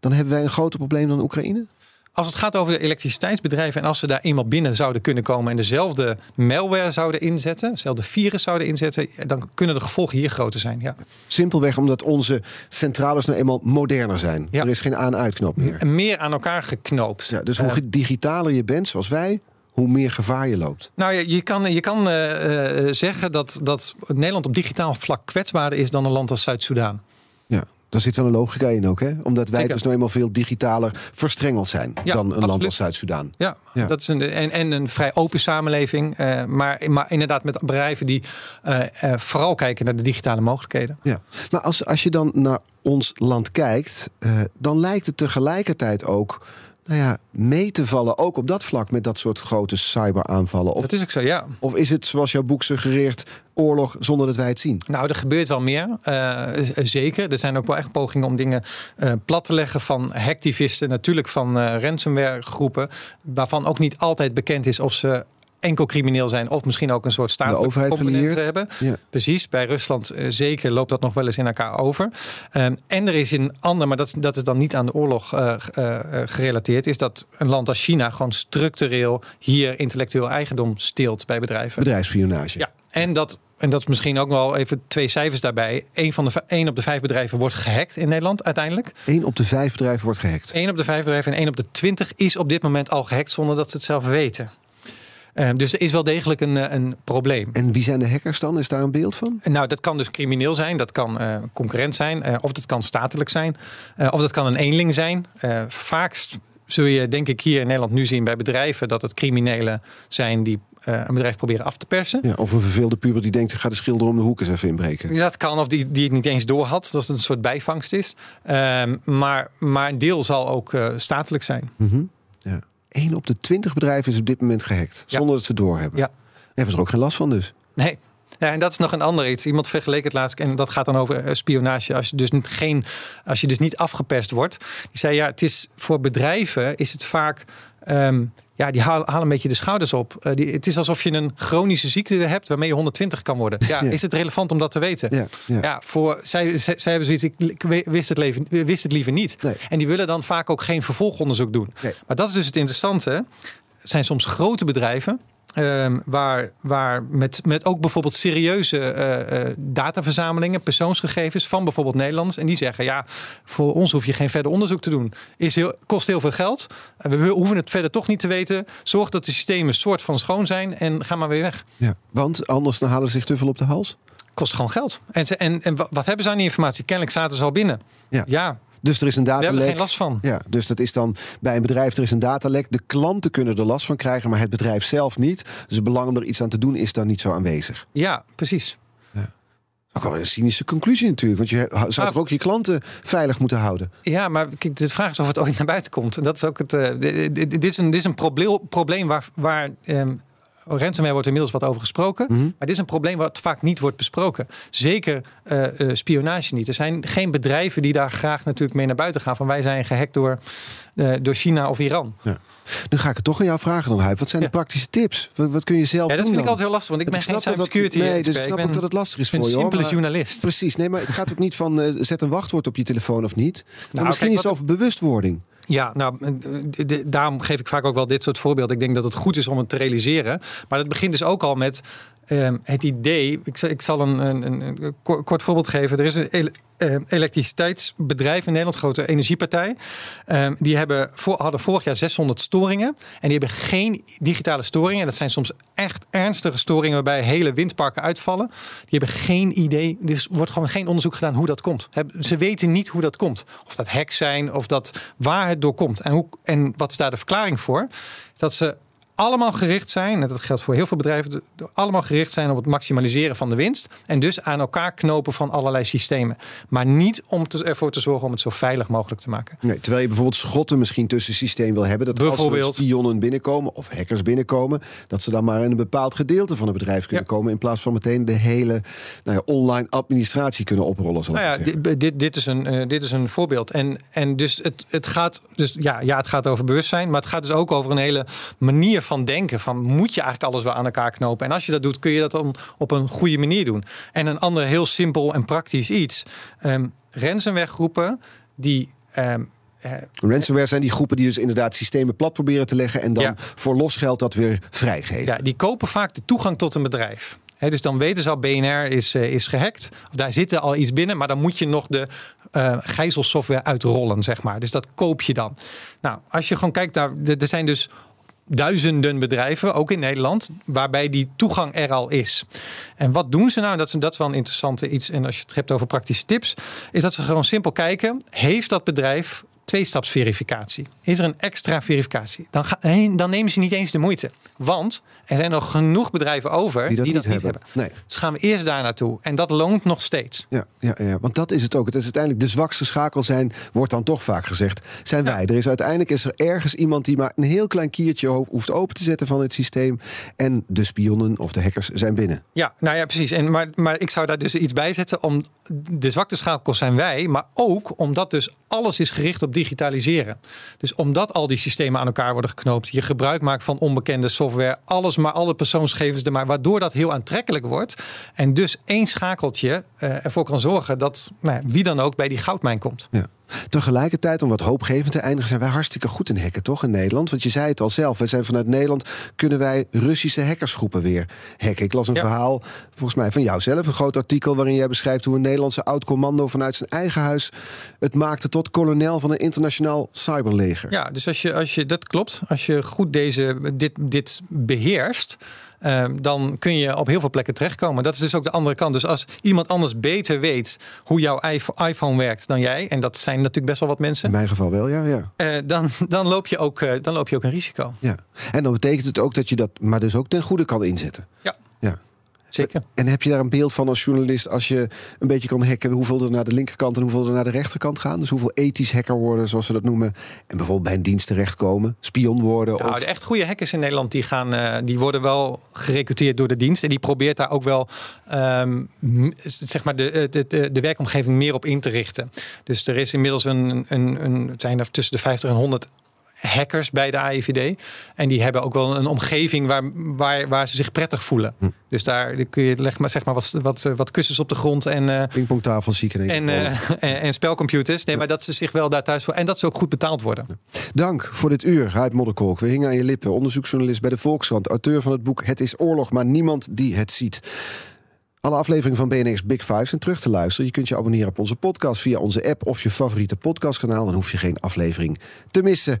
Dan hebben wij een groter probleem dan Oekraïne. Als het gaat over de elektriciteitsbedrijven en als ze daar eenmaal binnen zouden kunnen komen en dezelfde malware zouden inzetten, dezelfde virus zouden inzetten, dan kunnen de gevolgen hier groter zijn. Ja. Simpelweg omdat onze centrales nou eenmaal moderner zijn. Ja. Er is geen aan-uitknop meer. En meer aan elkaar geknoopt. Ja, dus hoe Eh, digitaler je bent, zoals wij, hoe meer gevaar je loopt. nou, je, je kan, je kan eh, eh, zeggen dat, dat Nederland op digitaal vlak kwetsbaarder is dan een land als Zuid-Soedan. Ja, daar zit wel een logica in ook, hè? Omdat wij Zeker. dus nou eenmaal veel digitaler verstrengeld zijn Ja, dan een land als Zuid-Soedan. Ja, Ja. Dat is een, en, en een vrij open samenleving. eh, maar, maar inderdaad met bedrijven die eh, eh, vooral kijken naar de digitale mogelijkheden. Ja, maar als, als je dan naar ons land kijkt, eh, dan lijkt het tegelijkertijd ook nou ja, mee te vallen, ook op dat vlak met dat soort grote cyberaanvallen. Of, Dat is ook zo, ja. of is het, zoals jouw boek suggereert, oorlog zonder dat wij het zien? Nou, er gebeurt wel meer. eh, zeker. Er zijn ook wel echt pogingen om dingen eh, plat te leggen van hacktivisten. Natuurlijk van eh ransomware groepen. Waarvan ook niet altijd bekend is of ze enkel crimineel zijn. Of misschien ook een soort staatelijke overheid component hebben. Ja. Precies, bij Rusland eh, zeker loopt dat nog wel eens in elkaar over. Ehm, en er is een ander, maar dat, dat is dan niet aan de oorlog eh, eh, gerelateerd, is dat een land als China gewoon structureel hier intellectueel eigendom steelt bij bedrijven. Bedrijfsspionage. Ja, en dat, en dat is misschien ook wel even twee cijfers daarbij. Eén van de één op de vijf bedrijven wordt gehackt in Nederland uiteindelijk. Eén op de vijf bedrijven wordt gehackt. Eén op de vijf bedrijven en één op de twintig is op dit moment al gehackt zonder dat ze het zelf weten. Ehm, dus er is wel degelijk een, eh, een probleem. En wie zijn de hackers dan? Is daar een beeld van? Nou, dat kan dus crimineel zijn, dat kan eh, concurrent zijn, eh, of dat kan statelijk zijn, of dat kan een eenling zijn. vaak zul je, denk ik, hier in Nederland nu zien bij bedrijven dat het criminelen zijn die een bedrijf proberen af te persen. Ja, of een verveelde puber die denkt, ik ga de schilder om de hoek eens even inbreken. Dat kan, of die, die het niet eens door had, dat het een soort bijvangst is. Ehm, maar, maar een deel zal ook statelijk zijn. Mhm. 1 op de 20 bedrijven is op dit moment gehackt. Zonder dat ze doorhebben. Ja. Daar hebben ze er ook geen last van dus. Nee, ja, en dat is nog een ander iets. Iemand vergeleek het laatst, en dat gaat dan over eh, spionage. Als je dus niet, geen, als je dus niet afgeperst wordt. Die zei ja, het is voor bedrijven is het vaak. Ehm, ja, die halen, halen een beetje de schouders op. Eh, die, het is alsof je een chronische ziekte hebt waarmee je 120 kan worden. Ja, Ja. Is het relevant om dat te weten? Ja, ja. Ja, voor, zij, zij, zij hebben zoiets, ik, ik wist het, leven, wist het liever niet. Nee. En die willen dan vaak ook geen vervolgonderzoek doen. Nee. Maar dat is dus het interessante. Het zijn soms grote bedrijven. Ehm, waar, waar met, met ook bijvoorbeeld serieuze eh, eh, dataverzamelingen, persoonsgegevens van bijvoorbeeld Nederlanders. En die zeggen: ja, voor ons hoef je geen verder onderzoek te doen. Is heel, kost heel veel geld. En we hoeven het verder toch niet te weten. Zorg dat de systemen soort van schoon zijn en ga maar weer weg. Ja. Want anders dan halen ze zich te veel op de hals. Kost gewoon geld. En, ze, en, en wa- wat hebben ze aan die informatie? Kennelijk zaten ze al binnen. Ja. ja Dus er is een we hebben er datalek. geen last van. Ja, dus dat is dan bij een bedrijf, er is een datalek. De klanten kunnen er last van krijgen, maar het bedrijf zelf niet. Dus het belang om er iets aan te doen is dan niet zo aanwezig. Ja, precies. Ook wel een cynische conclusie natuurlijk. Want je zou toch ook je klanten veilig moeten houden. Ja, maar kijk, de vraag is of het ooit naar buiten komt. En dat is ook het. eh, dit is een, dit is een probleem, probleem waar, waar ehm, ransomware wordt inmiddels wat over gesproken. Mhm. Maar dit is een probleem wat vaak niet wordt besproken. Zeker eh, eh, spionage niet. Er zijn geen bedrijven die daar graag natuurlijk mee naar buiten gaan. Van wij zijn gehackt door, eh, door China of Iran. Nu ga ik het toch aan jou vragen dan, Huip. Wat zijn Ja. de praktische tips? Wat, wat kun je zelf Ja, dat doen vind ik altijd heel lastig. Want ik ben geen snap dat cybersecurity Nee, dus ik snap ook ben dat het lastig is een voor je. hoor, simpele maar- journalist. Precies, nee, maar het gaat ook niet van zet een wachtwoord op je telefoon of niet. Maar Nou, misschien kijk, is wat- over bewustwording. Ja, nou, eh, daarom geef ik vaak ook wel dit soort voorbeelden. Ik denk dat het goed is om het te realiseren. Maar dat begint dus ook al met ehm, het idee. Ik ik zal een, een, kort voorbeeld geven. Er is een eh, elektriciteitsbedrijf in Nederland, grote energiepartij. Ehm, die hebben voor, hadden vorig jaar 600 storingen. En die hebben geen digitale storingen. Dat zijn soms echt ernstige storingen waarbij hele windparken uitvallen. Die hebben geen idee. Dus wordt gewoon geen onderzoek gedaan hoe dat komt. Ze weten niet hoe dat komt. Of dat hacks zijn, of dat waar het door komt. En, hoe, en wat is daar de verklaring voor? Dat ze allemaal gericht zijn, en dat geldt voor heel veel bedrijven, allemaal gericht zijn op het maximaliseren van de winst. En dus aan elkaar knopen van allerlei systemen. Maar niet om te, ervoor te zorgen om het zo veilig mogelijk te maken. Nee, terwijl je bijvoorbeeld schotten misschien tussen systeem wil hebben. Dat als er Bijvoorbeeld. spionnen binnenkomen of hackers binnenkomen... dat ze dan maar in een bepaald gedeelte van het bedrijf kunnen Ja. komen... in plaats van meteen de hele nou ja, online administratie kunnen oprollen. Zal Nou ja, dit, dit, is een, eh, dit is een voorbeeld. En, en dus het, het gaat dus ja, ja, het gaat over bewustzijn, maar het gaat dus ook over een hele manier van denken. Van moet je eigenlijk alles wel aan elkaar knopen? En als je dat doet, kun je dat dan op een goede manier doen. En een ander heel simpel en praktisch iets. Um, ransomware die ehm, eh, Ransomware zijn die groepen die dus inderdaad systemen plat proberen te leggen... en dan Ja. voor los geld dat weer vrijgeven. Ja, die kopen vaak de toegang tot een bedrijf. Hè, dus dan weten ze al, BNR is, eh, is gehackt. Of daar zit er al iets binnen, maar dan moet je nog de eh gijzelsoftware uitrollen, zeg maar. Dus dat koop je dan. Nou, als je gewoon kijkt naar, er er zijn dus duizenden bedrijven, ook in Nederland, waarbij die toegang er al is. En wat doen ze nou? Dat is, dat is wel een interessante iets. En als je het hebt over praktische tips, is dat ze gewoon simpel kijken: heeft dat bedrijf tweestapsverificatie? Is er een extra verificatie? Dan, ga, dan nemen ze niet eens de moeite. Want er zijn nog genoeg bedrijven over die dat, niet, hebben. Nee. Dus gaan we eerst daar naartoe. En dat loont nog steeds. Ja, ja, ja, want dat is het ook. Het is uiteindelijk de zwakste schakel zijn, wordt dan toch vaak gezegd, zijn wij. Er is uiteindelijk is er ergens iemand die maar een heel klein kiertje ho- hoeft open te zetten van het systeem. En de spionnen of de hackers zijn binnen. Ja, nou ja, precies. En, maar, maar ik zou daar dus iets bij zetten. Om de zwakte schakels zijn wij, maar ook omdat dus alles is gericht op digitaliseren. Dus omdat al die systemen aan elkaar worden geknoopt, je gebruik maakt van onbekende software, alles maar alle persoonsgegevens er maar, waardoor dat heel aantrekkelijk wordt. En dus één schakeltje eh, ervoor kan zorgen dat nou wie dan ook bij die goudmijn komt. Ja. Tegelijkertijd, om wat hoopgevend te eindigen, zijn wij hartstikke goed in hacken, toch? In Nederland. Want je zei het al zelf. Wij zijn vanuit Nederland kunnen wij Russische hackersgroepen weer hacken. Ik las een Ja. verhaal, volgens mij van jou zelf, een groot artikel waarin jij beschrijft hoe een Nederlandse oud-commando vanuit zijn eigen huis het maakte tot kolonel van een internationaal cyberleger. Ja, dus als je, als je dat klopt, als je goed deze, dit, dit beheerst. Eh, dan kun je op heel veel plekken terechtkomen. Dat is dus ook de andere kant. Dus als iemand anders beter weet hoe jouw iPhone- werkt dan jij, en dat zijn natuurlijk best wel wat In mensen, mijn geval wel, ja. ja. eh, dan, dan, loop je ook, eh, dan loop je ook een risico. Ja, en dan betekent het ook dat je dat, maar dus ook ten goede kan inzetten. Ja. Ja. Zeker. En heb je daar een beeld van als journalist, als je een beetje kan hacken, hoeveel er naar de linkerkant en hoeveel er naar de rechterkant gaan? Dus hoeveel ethisch hacker worden, zoals we dat noemen, en bijvoorbeeld bij een dienst terechtkomen, spion worden? Nou, of... de echt goede hackers in Nederland die gaan, eh, die worden wel gerecruiteerd door de dienst. En die probeert daar ook wel ehm, zeg maar de, de, de, de werkomgeving meer op in te richten. Dus er is inmiddels een, een, een het zijn er tussen de 50 en 100 hackers bij de AIVD. En die hebben ook wel een omgeving waar, waar, waar ze zich prettig voelen. Hm. Dus daar kun je leg maar, zeg maar wat, wat, wat kussens op de grond en, zie ik één en, keer eh, en, (laughs) en spelcomputers. Nee, maar dat ze zich wel daar thuis voor. En dat ze ook goed betaald worden. Dank voor dit uur, Huip Modderkolk. We hingen aan je lippen. Onderzoeksjournalist bij de Volkskrant. Auteur van het boek Het is oorlog, maar niemand die het ziet. Alle afleveringen van BNX Big Five zijn terug te luisteren. Je kunt je abonneren op onze podcast via onze app of je favoriete podcastkanaal. Dan hoef je geen aflevering te missen.